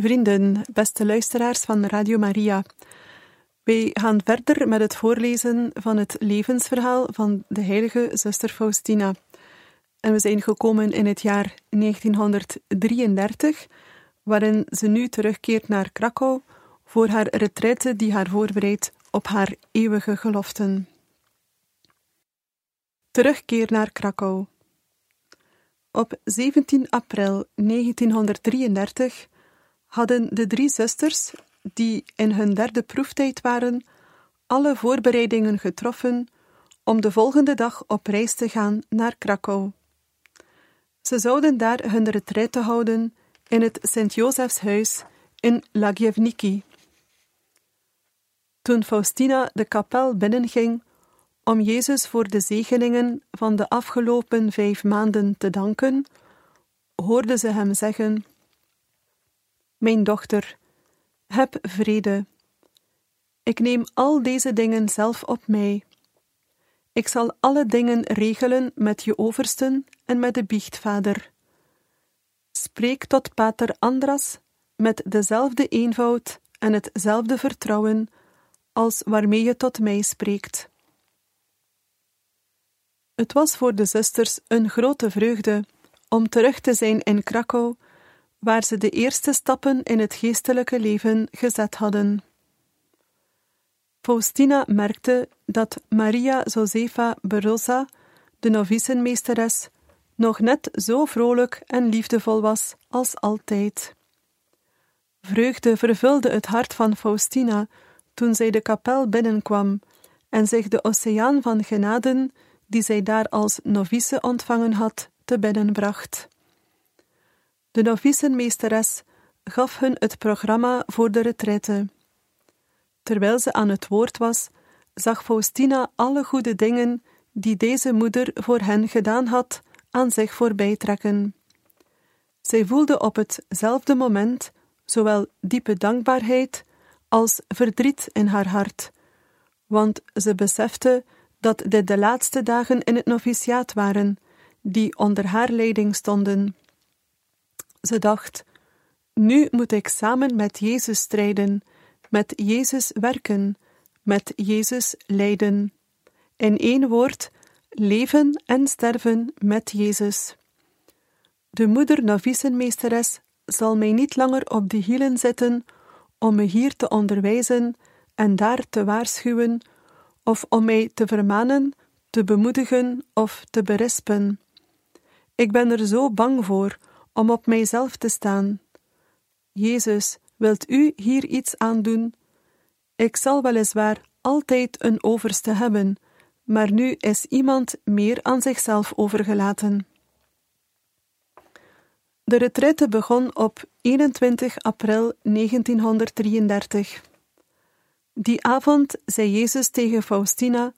Vrienden, beste luisteraars van Radio Maria. Wij gaan verder met het voorlezen van het levensverhaal van de heilige zuster Faustina. En we zijn gekomen in het jaar 1933, waarin ze nu terugkeert naar Krakau voor haar retraite die haar voorbereidt op haar eeuwige geloften. Terugkeer naar Krakau. Op 17 april 1933 hadden de drie zusters, die in hun derde proeftijd waren, alle voorbereidingen getroffen om de volgende dag op reis te gaan naar Krakau. Ze zouden daar hun retraite houden in het Sint-Josefshuis in Lagiewniki. Toen Faustina de kapel binnenging om Jezus voor de zegeningen van de afgelopen vijf maanden te danken, hoorde ze hem zeggen: mijn dochter, heb vrede. Ik neem al deze dingen zelf op mij. Ik zal alle dingen regelen met je oversten en met de biechtvader. Spreek tot pater Andras met dezelfde eenvoud en hetzelfde vertrouwen als waarmee je tot mij spreekt. Het was voor de zusters een grote vreugde om terug te zijn in Krakau waar ze de eerste stappen in het geestelijke leven gezet hadden. Faustina merkte dat Maria Josefa Berosa, de novicenmeesteres, nog net zo vrolijk en liefdevol was als altijd. Vreugde vervulde het hart van Faustina toen zij de kapel binnenkwam en zich de oceaan van genaden, die zij daar als novice ontvangen had, te binnen bracht. De novicenmeesteres gaf hun het programma voor de retraite. Terwijl ze aan het woord was, zag Faustina alle goede dingen die deze moeder voor hen gedaan had, aan zich voorbij trekken. Zij voelde op hetzelfde moment zowel diepe dankbaarheid als verdriet in haar hart, want ze besefte dat dit de laatste dagen in het noviciaat waren, die onder haar leiding stonden. Ze dacht: Nu moet ik samen met Jezus strijden, met Jezus werken, met Jezus lijden. In één woord: leven en sterven met Jezus. De moeder novicenmeesteres zal mij niet langer op de hielen zetten om me hier te onderwijzen en daar te waarschuwen, of om mij te vermanen, te bemoedigen of te berispen. Ik ben er zo bang voor om op mijzelf te staan. Jezus, wilt u hier iets aan doen? Ik zal weliswaar altijd een overste hebben, maar nu is iemand meer aan zichzelf overgelaten. De retraite begon op 21 april 1933. Die avond zei Jezus tegen Faustina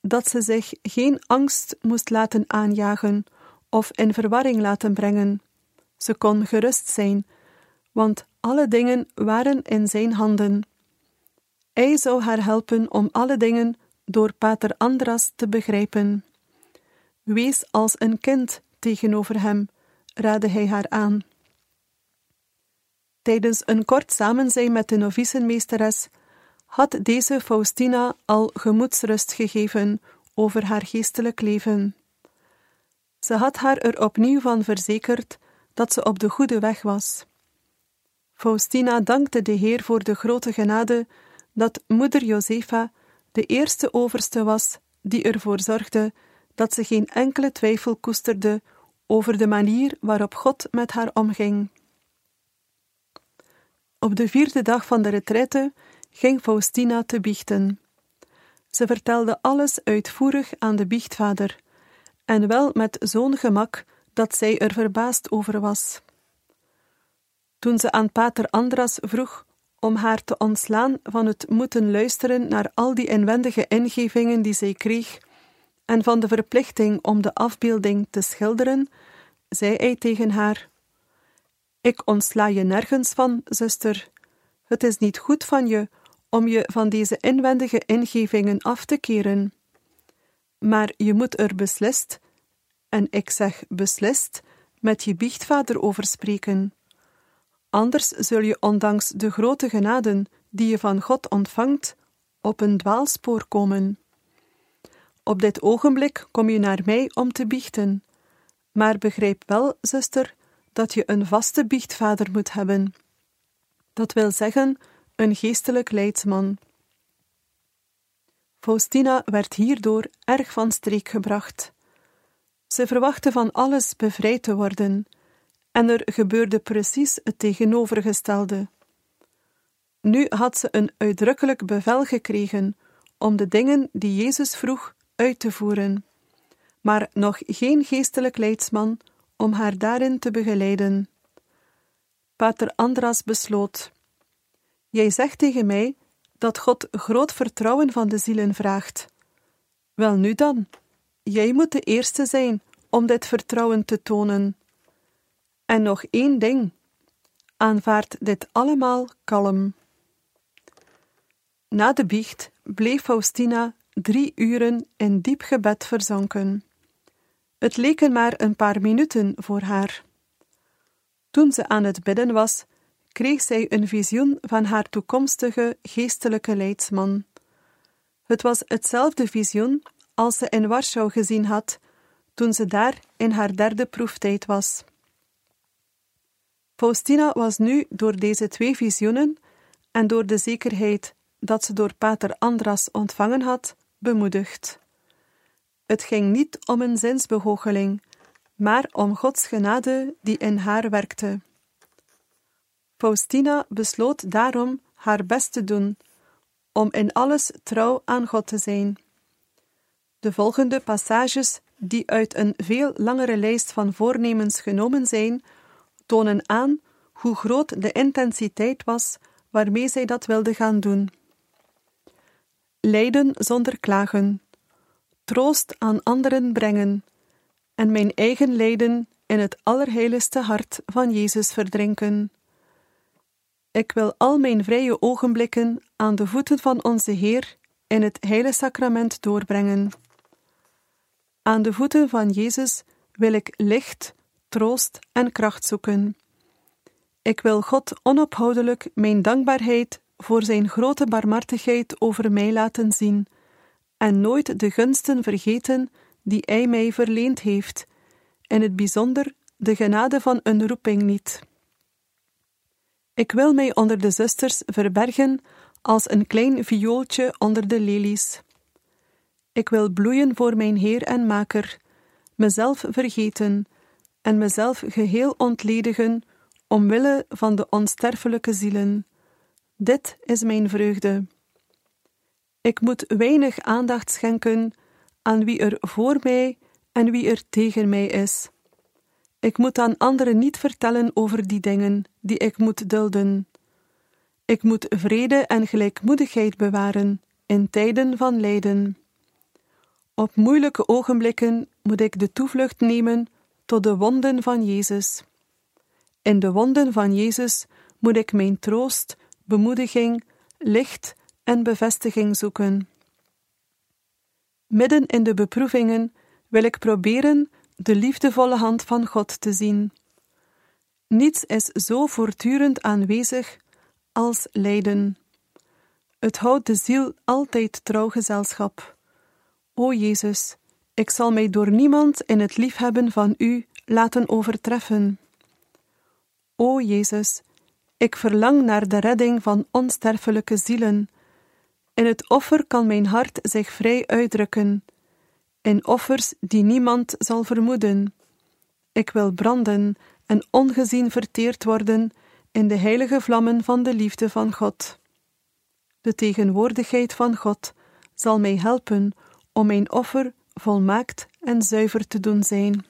dat ze zich geen angst moest laten aanjagen of in verwarring laten brengen. Ze kon gerust zijn, want alle dingen waren in zijn handen. Hij zou haar helpen om alle dingen door Pater Andras te begrijpen. Wees als een kind tegenover hem, raadde hij haar aan. Tijdens een kort samenzijn met de novicenmeesteres had deze Faustina al gemoedsrust gegeven over haar geestelijk leven. Ze had haar er opnieuw van verzekerd dat ze op de goede weg was. Faustina dankte de Heer voor de grote genade dat moeder Josefa de eerste overste was die ervoor zorgde dat ze geen enkele twijfel koesterde over de manier waarop God met haar omging. Op de vierde dag van de retraite ging Faustina te biechten. Ze vertelde alles uitvoerig aan de biechtvader, en wel met zo'n gemak dat zij er verbaasd over was. Toen ze aan pater Andras vroeg om haar te ontslaan van het moeten luisteren naar al die inwendige ingevingen die zij kreeg, en van de verplichting om de afbeelding te schilderen, zei hij tegen haar: Ik ontsla je nergens van, zuster. Het is niet goed van je om je van deze inwendige ingevingen af te keren. Maar je moet er beslist, en ik zeg beslist, met je biechtvader over spreken. Anders zul je ondanks de grote genaden die je van God ontvangt, op een dwaalspoor komen. Op dit ogenblik kom je naar mij om te biechten, maar begrijp wel, zuster, dat je een vaste biechtvader moet hebben. Dat wil zeggen, een geestelijk leidsman. Faustina werd hierdoor erg van streek gebracht. Ze verwachtte van alles bevrijd te worden, en er gebeurde precies het tegenovergestelde. Nu had ze een uitdrukkelijk bevel gekregen om de dingen die Jezus vroeg uit te voeren, maar nog geen geestelijk leidsman om haar daarin te begeleiden. Pater Andras besloot: Jij zegt tegen mij dat God groot vertrouwen van de zielen vraagt. Wel nu dan, jij moet de eerste zijn om dit vertrouwen te tonen. En nog één ding: aanvaard dit allemaal kalm. Na de biecht bleef Faustina drie uren in diep gebed verzonken. Het leken maar een paar minuten voor haar. Toen ze aan het bidden was, kreeg zij een visioen van haar toekomstige geestelijke leidsman. Het was hetzelfde visioen als ze in Warschau gezien had, toen ze daar in haar derde proeftijd was. Faustina was nu door deze twee visioenen en door de zekerheid dat ze door pater Andras ontvangen had, bemoedigd. Het ging niet om een zinsbehoogeling, maar om Gods genade die in haar werkte. Faustina besloot daarom haar best te doen, om in alles trouw aan God te zijn. De volgende passages, die uit een veel langere lijst van voornemens genomen zijn, tonen aan hoe groot de intensiteit was waarmee zij dat wilde gaan doen. Lijden zonder klagen, troost aan anderen brengen en mijn eigen lijden in het allerheiligste hart van Jezus verdrinken. Ik wil al mijn vrije ogenblikken aan de voeten van onze Heer in het heilige sacrament doorbrengen. Aan de voeten van Jezus wil ik licht, troost en kracht zoeken. Ik wil God onophoudelijk mijn dankbaarheid voor Zijn grote barmhartigheid over mij laten zien en nooit de gunsten vergeten die Hij mij verleend heeft, in het bijzonder de genade van een roeping niet. Ik wil mij onder de zusters verbergen als een klein viooltje onder de lelies. Ik wil bloeien voor mijn Heer en Maker, mezelf vergeten en mezelf geheel ontledigen omwille van de onsterfelijke zielen. Dit is mijn vreugde. Ik moet weinig aandacht schenken aan wie er voor mij en wie er tegen mij is. Ik moet aan anderen niet vertellen over die dingen die ik moet dulden. Ik moet vrede en gelijkmoedigheid bewaren in tijden van lijden. Op moeilijke ogenblikken moet ik de toevlucht nemen tot de wonden van Jezus. In de wonden van Jezus moet ik mijn troost, bemoediging, licht en bevestiging zoeken. Midden in de beproevingen wil ik proberen de liefdevolle hand van God te zien. Niets is zo voortdurend aanwezig als lijden. Het houdt de ziel altijd trouw gezelschap. O Jezus, ik zal mij door niemand in het liefhebben van U laten overtreffen. O Jezus, ik verlang naar de redding van onsterfelijke zielen. In het offer kan mijn hart zich vrij uitdrukken, in offers die niemand zal vermoeden. Ik wil branden en ongezien verteerd worden in de heilige vlammen van de liefde van God. De tegenwoordigheid van God zal mij helpen om mijn offer volmaakt en zuiver te doen zijn.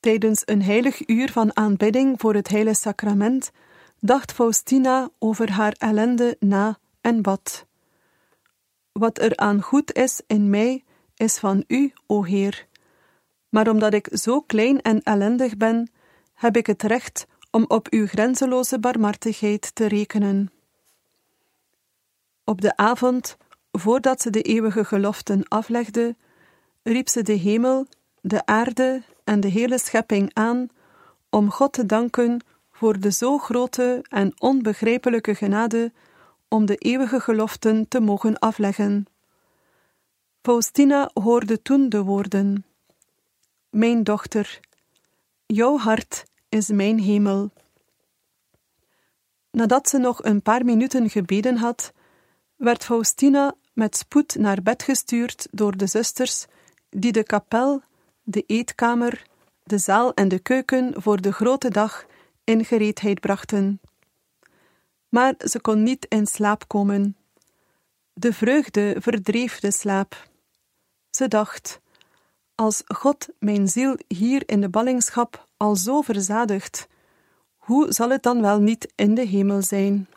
Tijdens een heilig uur van aanbidding voor het heilige sacrament dacht Faustina over haar ellende na en bad. Wat er aan goed is in mij, is van u, o Heer. Maar omdat ik zo klein en ellendig ben, heb ik het recht om op uw grenzeloze barmhartigheid te rekenen. Op de avond, voordat ze de eeuwige geloften aflegde, riep ze de hemel, de aarde en de hele schepping aan om God te danken voor de zo grote en onbegrijpelijke genade om de eeuwige geloften te mogen afleggen. Faustina hoorde toen de woorden: Mijn dochter, jouw hart is mijn hemel. Nadat ze nog een paar minuten gebeden had, werd Faustina met spoed naar bed gestuurd door de zusters, die de kapel, de eetkamer, de zaal en de keuken voor de grote dag in gereedheid brachten. Maar ze kon niet in slaap komen. De vreugde verdreef de slaap. Ze dacht: Als God mijn ziel hier in de ballingschap al zo verzadigt, hoe zal het dan wel niet in de hemel zijn?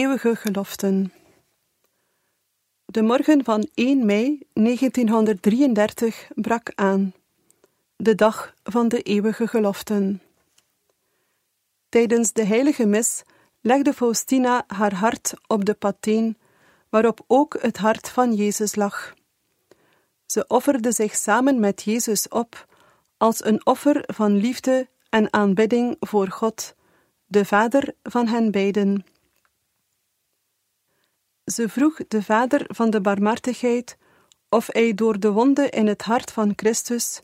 Eeuwige geloften. De morgen van 1 mei 1933 brak aan, de dag van de eeuwige geloften. Tijdens de heilige mis legde Faustina haar hart op de pateen, waarop ook het hart van Jezus lag. Ze offerde zich samen met Jezus op als een offer van liefde en aanbidding voor God, de Vader van hen beiden. Ze vroeg de Vader van de barmhartigheid of hij door de wonde in het hart van Christus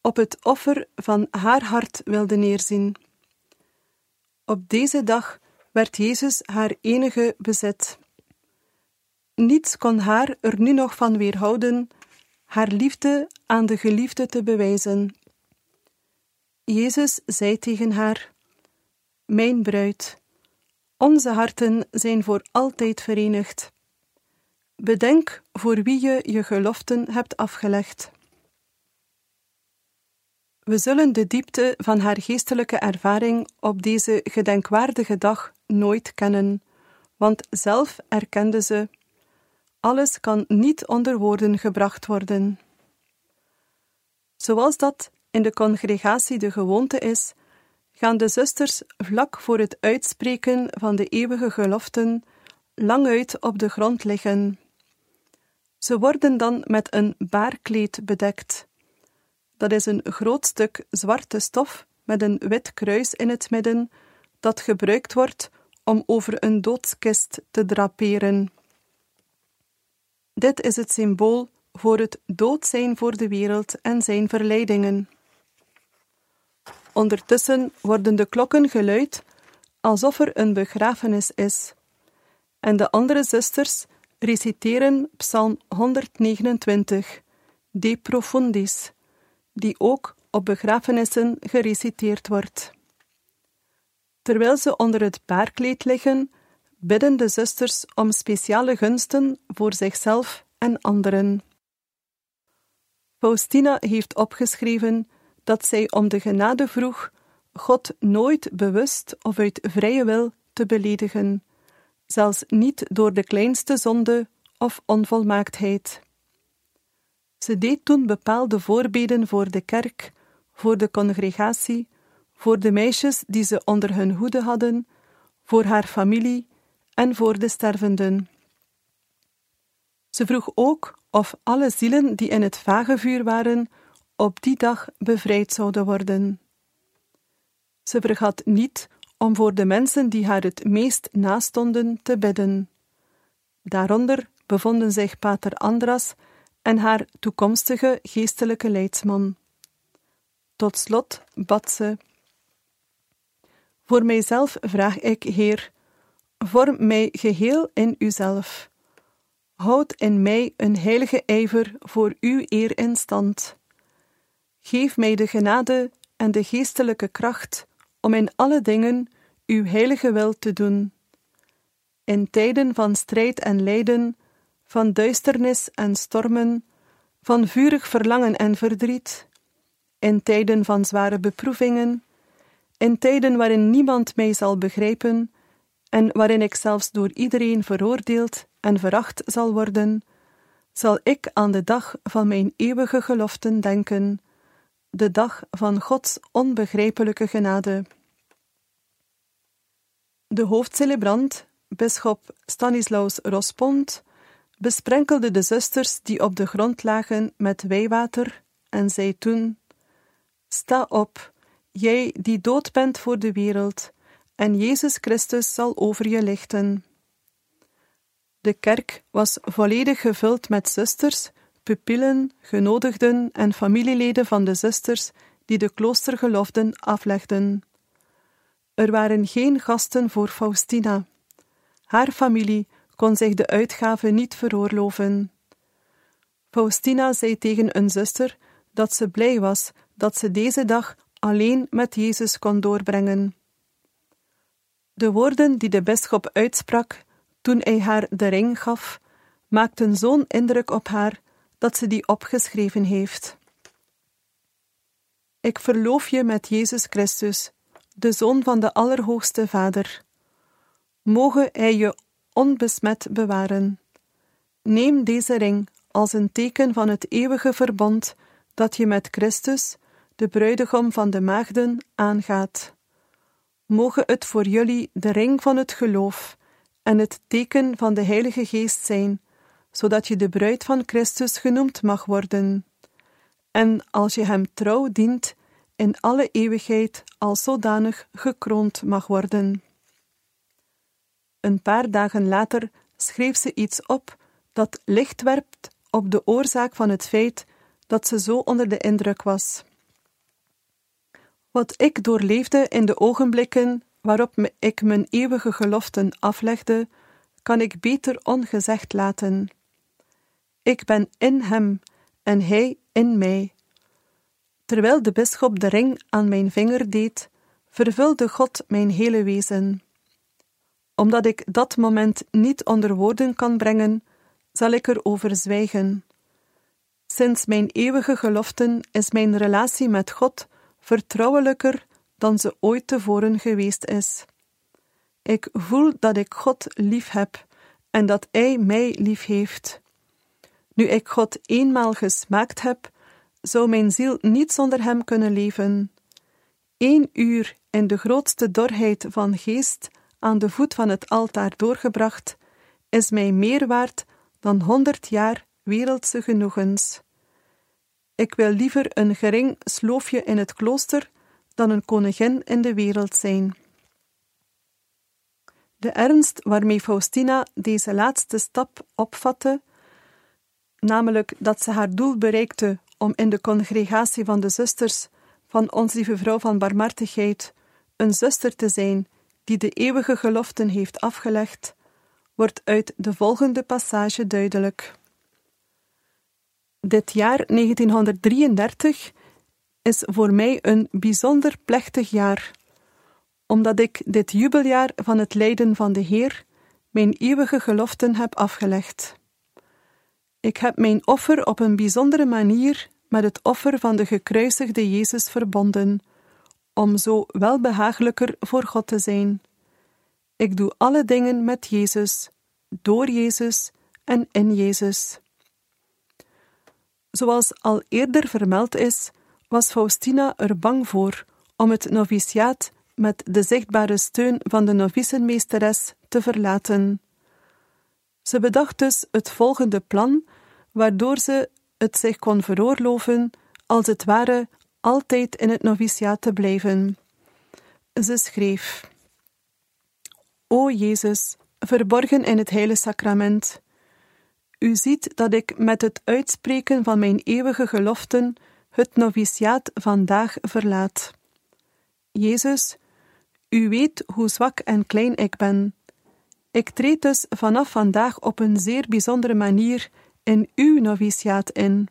op het offer van haar hart wilde neerzien. Op deze dag werd Jezus haar enige bezit. Niets kon haar er nu nog van weerhouden haar liefde aan de geliefde te bewijzen. Jezus zei tegen haar: Mijn bruid, onze harten zijn voor altijd verenigd. Bedenk voor wie je je geloften hebt afgelegd. We zullen de diepte van haar geestelijke ervaring op deze gedenkwaardige dag nooit kennen, want zelf erkende ze: alles kan niet onder woorden gebracht worden. Zoals dat in de congregatie de gewoonte is, gaan de zusters vlak voor het uitspreken van de eeuwige geloften lang uit op de grond liggen. Ze worden dan met een baarkleed bedekt. Dat is een groot stuk zwarte stof met een wit kruis in het midden, dat gebruikt wordt om over een doodskist te draperen. Dit is het symbool voor het dood zijn voor de wereld en zijn verleidingen. Ondertussen worden de klokken geluid alsof er een begrafenis is, en de andere zusters reciteren Psalm 129, De Profundis, die ook op begrafenissen gereciteerd wordt. Terwijl ze onder het baarkleed liggen, bidden de zusters om speciale gunsten voor zichzelf en anderen. Faustina heeft opgeschreven dat zij om de genade vroeg God nooit bewust of uit vrije wil te beledigen, zelfs niet door de kleinste zonde of onvolmaaktheid. Ze deed toen bepaalde voorbeden voor de kerk, voor de congregatie, voor de meisjes die ze onder hun hoede hadden, voor haar familie en voor de stervenden. Ze vroeg ook of alle zielen die in het vagevuur waren, op die dag bevrijd zouden worden. Ze vergat niet om voor de mensen die haar het meest nastonden te bidden. Daaronder bevonden zich pater Andras en haar toekomstige geestelijke leidsman. Tot slot bad ze: Voor mijzelf vraag ik, Heer, vorm mij geheel in uzelf. Houd in mij een heilige ijver voor uw eer in stand. Geef mij de genade en de geestelijke kracht om in alle dingen uw heilige wil te doen. In tijden van strijd en lijden, van duisternis en stormen, van vurig verlangen en verdriet, in tijden van zware beproevingen, in tijden waarin niemand mij zal begrijpen en waarin ik zelfs door iedereen veroordeeld en veracht zal worden, zal ik aan de dag van mijn eeuwige geloften denken, de dag van Gods onbegrijpelijke genade. De hoofdcelebrant, bisschop Stanislaus Rospont, besprenkelde de zusters die op de grond lagen met wijwater en zei toen: Sta op, jij die dood bent voor de wereld, en Jezus Christus zal over je lichten. De kerk was volledig gevuld met zusters, pupillen, genodigden en familieleden van de zusters die de kloostergeloften aflegden. Er waren geen gasten voor Faustina. Haar familie kon zich de uitgave niet veroorloven. Faustina zei tegen een zuster dat ze blij was dat ze deze dag alleen met Jezus kon doorbrengen. De woorden die de bisschop uitsprak toen hij haar de ring gaf, maakten zo'n indruk op haar dat ze die opgeschreven heeft. Ik verloof je met Jezus Christus, de Zoon van de Allerhoogste Vader. Moge Hij je onbesmet bewaren. Neem deze ring als een teken van het eeuwige verbond dat je met Christus, de bruidegom van de maagden, aangaat. Moge het voor jullie de ring van het geloof en het teken van de Heilige Geest zijn, zodat je de bruid van Christus genoemd mag worden. En als je hem trouw dient, in alle eeuwigheid als zodanig gekroond mag worden. Een paar dagen later schreef ze iets op dat licht werpt op de oorzaak van het feit dat ze zo onder de indruk was. Wat ik doorleefde in de ogenblikken waarop ik mijn eeuwige geloften aflegde, kan ik beter ongezegd laten. Ik ben in hem en hij in mij. Terwijl de bisschop de ring aan mijn vinger deed, vervulde God mijn hele wezen. Omdat ik dat moment niet onder woorden kan brengen, zal ik erover zwijgen. Sinds mijn eeuwige geloften is mijn relatie met God vertrouwelijker dan ze ooit tevoren geweest is. Ik voel dat ik God lief heb en dat Hij mij lief heeft. Nu ik God eenmaal gesmaakt heb, zou mijn ziel niet zonder Hem kunnen leven. Eén uur in de grootste dorheid van geest aan de voet van het altaar doorgebracht, is mij meer waard dan honderd jaar wereldse genoegens. Ik wil liever een gering sloofje in het klooster dan een koningin in de wereld zijn. De ernst waarmee Faustina deze laatste stap opvatte, namelijk dat ze haar doel bereikte om in de congregatie van de zusters van Ons Lieve Vrouw van Barmhartigheid een zuster te zijn die de eeuwige geloften heeft afgelegd, wordt uit de volgende passage duidelijk. Dit jaar 1933 is voor mij een bijzonder plechtig jaar, omdat ik dit jubeljaar van het lijden van de Heer mijn eeuwige geloften heb afgelegd. Ik heb mijn offer op een bijzondere manier met het offer van de gekruisigde Jezus verbonden, om zo welbehagelijker voor God te zijn. Ik doe alle dingen met Jezus, door Jezus en in Jezus. Zoals al eerder vermeld is, was Faustina er bang voor om het noviciaat met de zichtbare steun van de novicenmeesteres te verlaten. Ze bedacht dus het volgende plan, waardoor ze het zich kon veroorloven, als het ware, altijd in het noviciaat te blijven. Ze schreef: O Jezus, verborgen in het heilige sacrament, u ziet dat ik met het uitspreken van mijn eeuwige geloften het noviciaat vandaag verlaat. Jezus, u weet hoe zwak en klein ik ben. Ik treed dus vanaf vandaag op een zeer bijzondere manier in uw noviciaat in.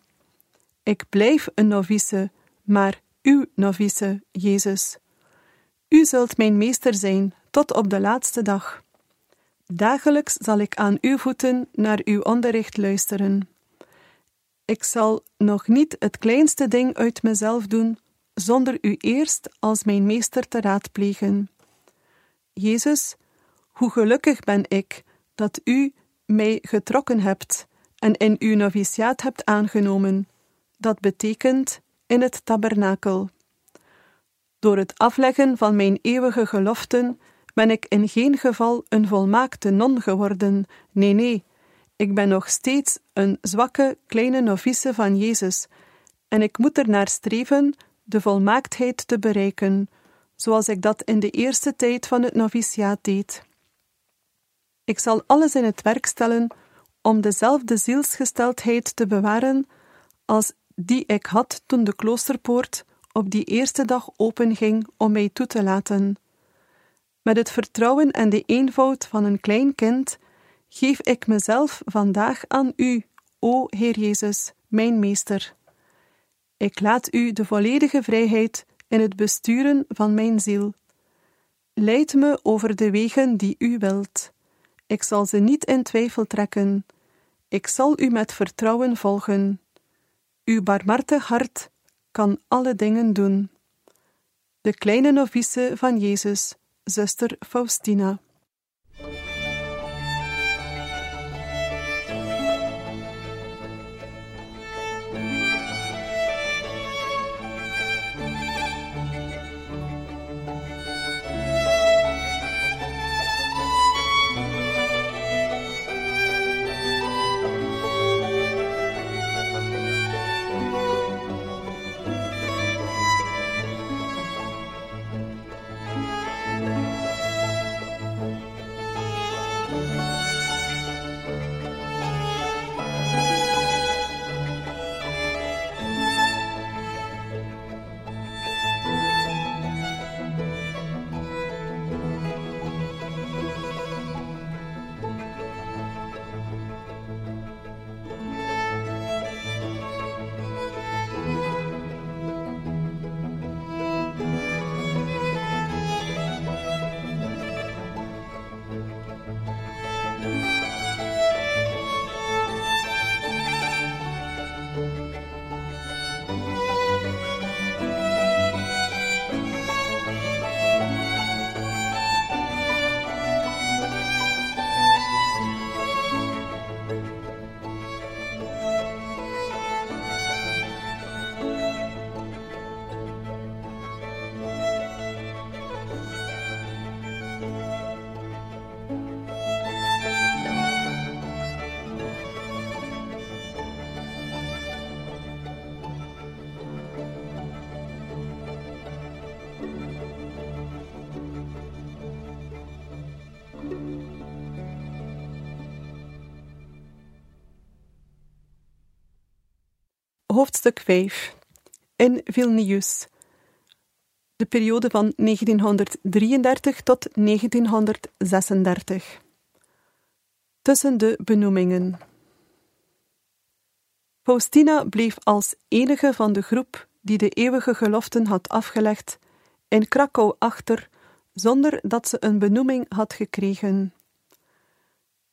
Ik blijf een novice, maar uw novice, Jezus. U zult mijn meester zijn tot op de laatste dag. Dagelijks zal ik aan uw voeten naar uw onderricht luisteren. Ik zal nog niet het kleinste ding uit mezelf doen, zonder u eerst als mijn meester te raadplegen. Jezus, hoe gelukkig ben ik dat u mij getrokken hebt en in uw noviciaat hebt aangenomen. Dat betekent in het tabernakel. Door het afleggen van mijn eeuwige geloften ben ik in geen geval een volmaakte non geworden. Nee, nee, ik ben nog steeds een zwakke kleine novice van Jezus, en ik moet er naar streven de volmaaktheid te bereiken, zoals ik dat in de eerste tijd van het noviciaat deed. Ik zal alles in het werk stellen om dezelfde zielsgesteldheid te bewaren als die ik had toen de kloosterpoort op die eerste dag openging om mij toe te laten. Met het vertrouwen en de eenvoud van een klein kind geef ik mezelf vandaag aan U, o Heer Jezus, mijn Meester. Ik laat U de volledige vrijheid in het besturen van mijn ziel. Leid me over de wegen die U wilt. Ik zal ze niet in twijfel trekken. Ik zal U met vertrouwen volgen. Uw barmhartig hart kan alle dingen doen. De kleine novice van Jezus, zuster Faustina. Hoofdstuk 5 In Vilnius. De periode van 1933 tot 1936. Tussen de benoemingen. Faustina bleef als enige van de groep die de eeuwige geloften had afgelegd in Krakau achter, zonder dat ze een benoeming had gekregen.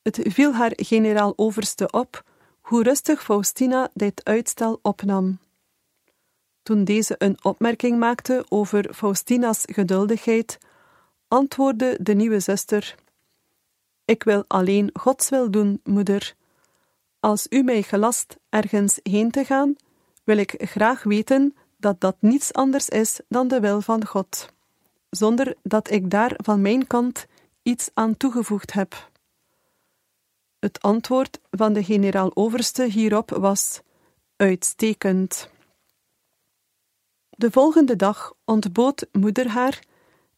Het viel haar generaal-overste op hoe rustig Faustina dit uitstel opnam. Toen deze een opmerking maakte over Faustina's geduldigheid, antwoordde de nieuwe zuster: Ik wil alleen Gods wil doen, moeder. Als u mij gelast ergens heen te gaan, wil ik graag weten dat dat niets anders is dan de wil van God, zonder dat ik daar van mijn kant iets aan toegevoegd heb. Het antwoord van de generaal-overste hierop was uitstekend. De volgende dag ontbood moeder haar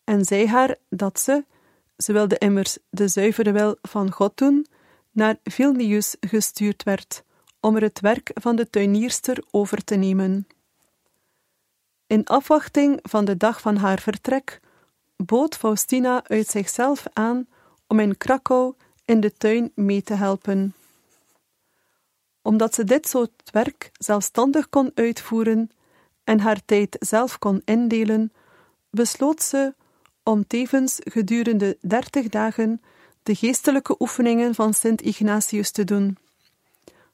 en zei haar dat ze, ze wilde immers de zuivere wil van God doen, naar Vilnius gestuurd werd om er het werk van de tuinierster over te nemen. In afwachting van de dag van haar vertrek bood Faustina uit zichzelf aan om in Krakau in de tuin mee te helpen. Omdat ze dit soort werk zelfstandig kon uitvoeren en haar tijd zelf kon indelen, besloot ze om tevens gedurende dertig dagen de geestelijke oefeningen van Sint Ignatius te doen.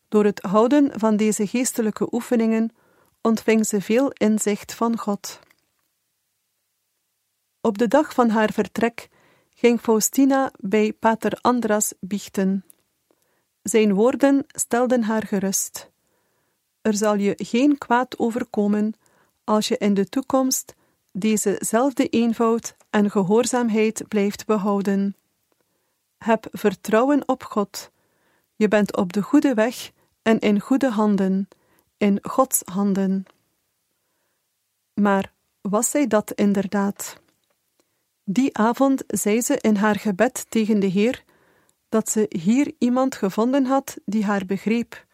Door het houden van deze geestelijke oefeningen ontving ze veel inzicht van God. Op de dag van haar vertrek ging Faustina bij pater Andras biechten. Zijn woorden stelden haar gerust. Er zal je geen kwaad overkomen als je in de toekomst dezezelfde eenvoud en gehoorzaamheid blijft behouden. Heb vertrouwen op God. Je bent op de goede weg en in goede handen, in Gods handen. Maar was zij dat inderdaad? Die avond zei ze in haar gebed tegen de Heer dat ze hier iemand gevonden had die haar begreep,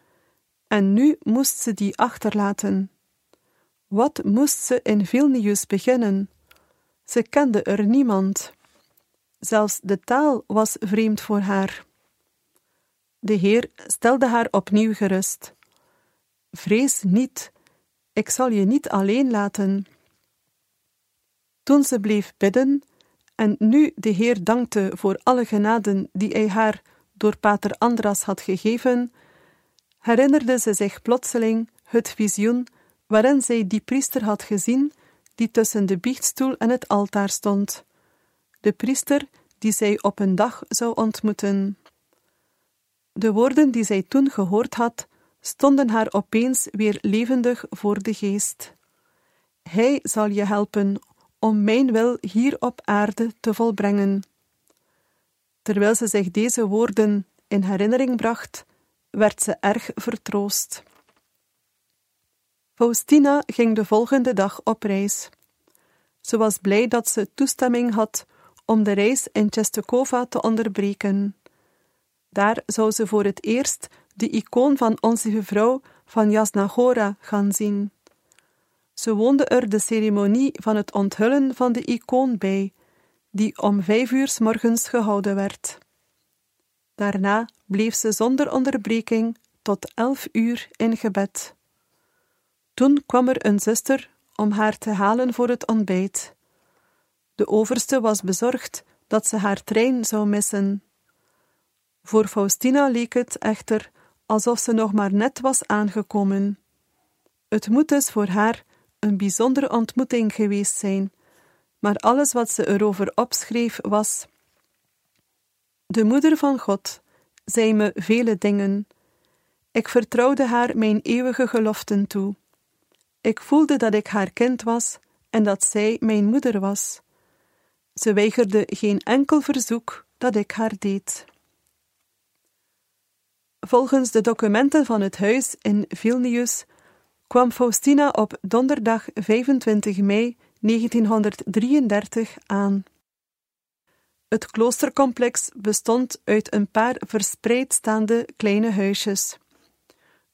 en nu moest ze die achterlaten. Wat moest ze in Vilnius beginnen? Ze kende er niemand. Zelfs de taal was vreemd voor haar. De Heer stelde haar opnieuw gerust. Vrees niet, ik zal je niet alleen laten. Toen ze bleef bidden, en nu de Heer dankte voor alle genaden die hij haar door Pater Andras had gegeven, herinnerde ze zich plotseling het visioen waarin zij die priester had gezien die tussen de biechtstoel en het altaar stond. De priester die zij op een dag zou ontmoeten. De woorden die zij toen gehoord had, stonden haar opeens weer levendig voor de geest. Hij zal je helpen om mijn wil hier op aarde te volbrengen. Terwijl ze zich deze woorden in herinnering bracht, werd ze erg vertroost. Faustina ging de volgende dag op reis. Ze was blij dat ze toestemming had om de reis in Czestochowa te onderbreken. Daar zou ze voor het eerst de icoon van Onze Vrouw van Jasna Gora gaan zien. Ze woonde er de ceremonie van het onthullen van de icoon bij, die om vijf uur s morgens gehouden werd. Daarna bleef ze zonder onderbreking tot elf uur in gebed. Toen kwam er een zuster om haar te halen voor het ontbijt. De overste was bezorgd dat ze haar trein zou missen. Voor Faustina leek het echter alsof ze nog maar net was aangekomen. Het moet dus voor haar een bijzondere ontmoeting geweest zijn, maar alles wat ze erover opschreef was: De moeder van God zei me vele dingen. Ik vertrouwde haar mijn eeuwige geloften toe. Ik voelde dat ik haar kind was en dat zij mijn moeder was. Ze weigerde geen enkel verzoek dat ik haar deed. Volgens de documenten van het huis in Vilnius kwam Faustina op donderdag 25 mei 1933 aan. Het kloostercomplex bestond uit een paar verspreid staande kleine huisjes.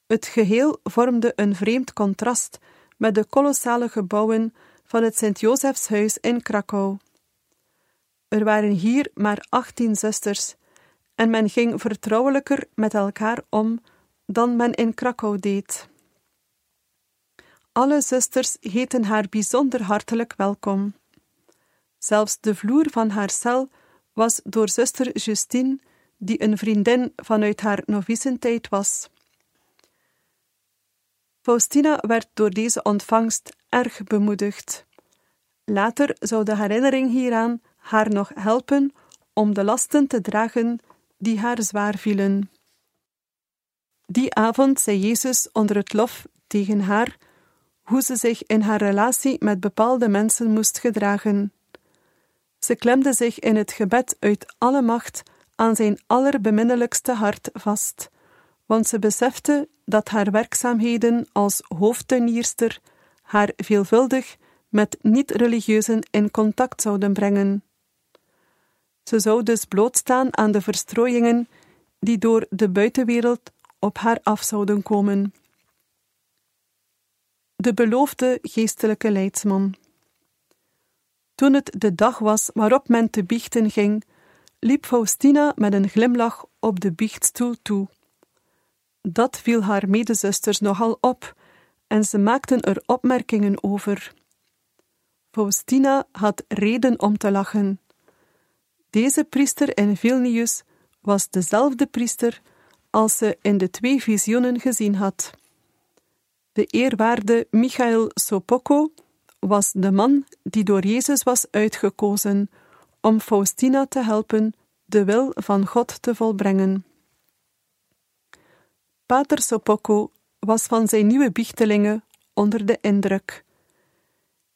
Het geheel vormde een vreemd contrast met de kolossale gebouwen van het Sint-Josefshuis in Krakau. Er waren hier maar achttien zusters, en men ging vertrouwelijker met elkaar om dan men in Krakau deed. Alle zusters heten haar bijzonder hartelijk welkom. Zelfs de vloer van haar cel was door zuster Justine, die een vriendin vanuit haar novicentijd was. Faustina werd door deze ontvangst erg bemoedigd. Later zou de herinnering hieraan haar nog helpen om de lasten te dragen die haar zwaar vielen. Die avond zei Jezus onder het lof tegen haar hoe ze zich in haar relatie met bepaalde mensen moest gedragen. Ze klemde zich in het gebed uit alle macht aan zijn allerbeminnelijkste hart vast, want ze besefte dat haar werkzaamheden als hoofdtuinierster haar veelvuldig met niet-religieuzen in contact zouden brengen. Ze zou dus blootstaan aan de verstrooiingen die door de buitenwereld op haar af zouden komen. De beloofde geestelijke leidsman. Toen het de dag was waarop men te biechten ging, liep Faustina met een glimlach op de biechtstoel toe. Dat viel haar medezusters nogal op, en ze maakten er opmerkingen over. Faustina had reden om te lachen. Deze priester in Vilnius was dezelfde priester als ze in de twee visioenen gezien had. De eerwaarde Michael Sopoko was de man die door Jezus was uitgekozen om Faustina te helpen de wil van God te volbrengen. Pater Sopoko was van zijn nieuwe biechtelingen onder de indruk.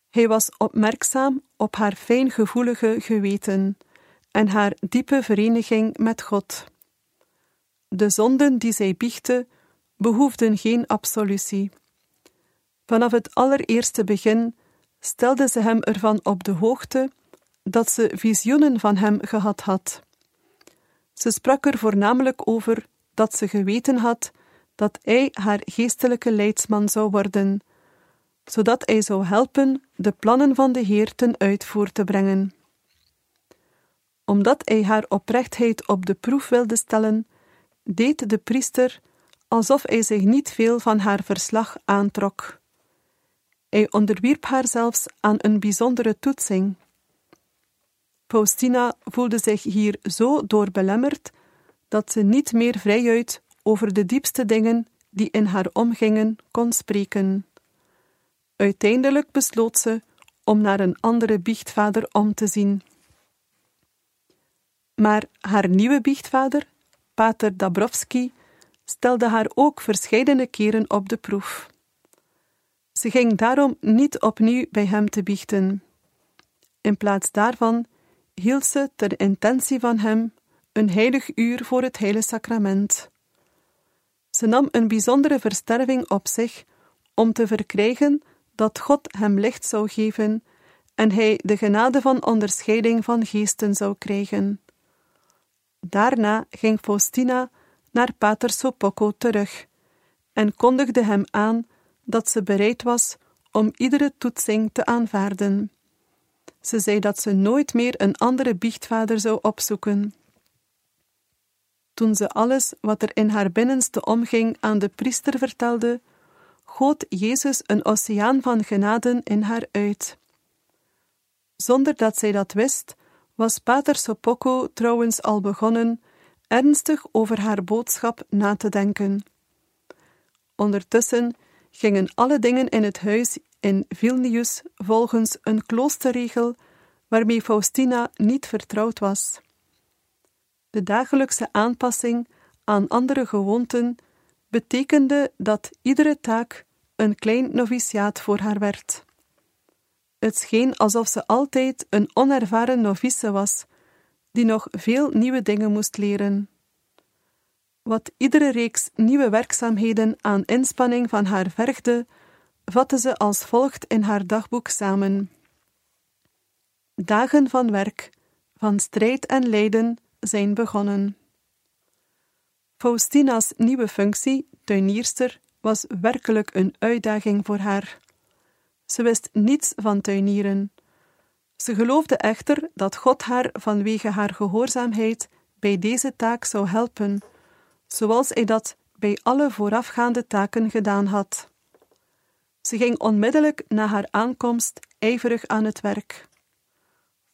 Hij was opmerkzaam op haar fijngevoelige geweten en haar diepe vereniging met God. De zonden die zij biechte behoefden geen absolutie. Vanaf het allereerste begin stelde ze hem ervan op de hoogte dat ze visioenen van hem gehad had. Ze sprak er voornamelijk over dat ze geweten had dat hij haar geestelijke leidsman zou worden, zodat hij zou helpen de plannen van de Heer ten uitvoer te brengen. Omdat hij haar oprechtheid op de proef wilde stellen, deed de priester alsof hij zich niet veel van haar verslag aantrok. Hij onderwierp haar zelfs aan een bijzondere toetsing. Faustina voelde zich hier zo door belemmerd dat ze niet meer vrijuit over de diepste dingen die in haar omgingen kon spreken. Uiteindelijk besloot ze om naar een andere biechtvader om te zien. Maar haar nieuwe biechtvader, Pater Dabrowski, stelde haar ook verscheidene keren op de proef. Ze ging daarom niet opnieuw bij hem te biechten. In plaats daarvan hield ze ter intentie van hem een heilig uur voor het heilige sacrament. Ze nam een bijzondere versterving op zich om te verkrijgen dat God hem licht zou geven en hij de genade van onderscheiding van geesten zou krijgen. Daarna ging Faustina naar Pater Sopocco terug en kondigde hem aan dat ze bereid was om iedere toetsing te aanvaarden. Ze zei dat ze nooit meer een andere biechtvader zou opzoeken. Toen ze alles wat er in haar binnenste omging aan de priester vertelde, goot Jezus een oceaan van genaden in haar uit. Zonder dat zij dat wist, was Pater Sopocco trouwens al begonnen ernstig over haar boodschap na te denken. Ondertussen gingen alle dingen in het huis in Vilnius volgens een kloosterregel waarmee Faustina niet vertrouwd was. De dagelijkse aanpassing aan andere gewoonten betekende dat iedere taak een klein noviciaat voor haar werd. Het scheen alsof ze altijd een onervaren novice was, die nog veel nieuwe dingen moest leren. Wat iedere reeks nieuwe werkzaamheden aan inspanning van haar vergde, vatte ze als volgt in haar dagboek samen: Dagen van werk, van strijd en lijden zijn begonnen. Faustina's nieuwe functie, tuinierster, was werkelijk een uitdaging voor haar. Ze wist niets van tuinieren. Ze geloofde echter dat God haar vanwege haar gehoorzaamheid bij deze taak zou helpen, zoals hij dat bij alle voorafgaande taken gedaan had. Ze ging onmiddellijk na haar aankomst ijverig aan het werk.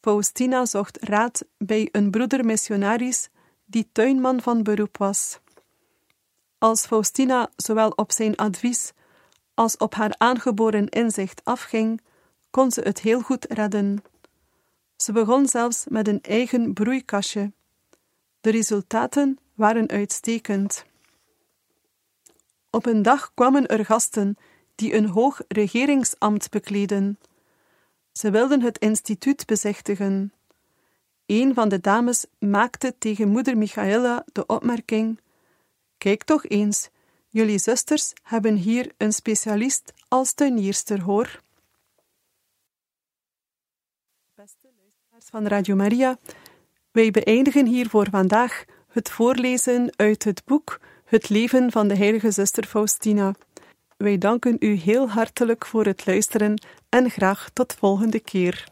Faustina zocht raad bij een broeder missionaris die tuinman van beroep was. Als Faustina zowel op zijn advies als op haar aangeboren inzicht afging, kon ze het heel goed redden. Ze begon zelfs met een eigen broeikastje. De resultaten waren uitstekend. Op een dag kwamen er gasten die een hoog regeringsambt bekleden. Ze wilden het instituut bezichtigen. Een van de dames maakte tegen moeder Michaela de opmerking: Kijk toch eens, jullie zusters hebben hier een specialist als tuinierster, hoor. Beste luisteraars van Radio Maria, wij beëindigen hier voor vandaag het voorlezen uit het boek Het leven van de heilige zuster Faustina. Wij danken u heel hartelijk voor het luisteren en graag tot volgende keer.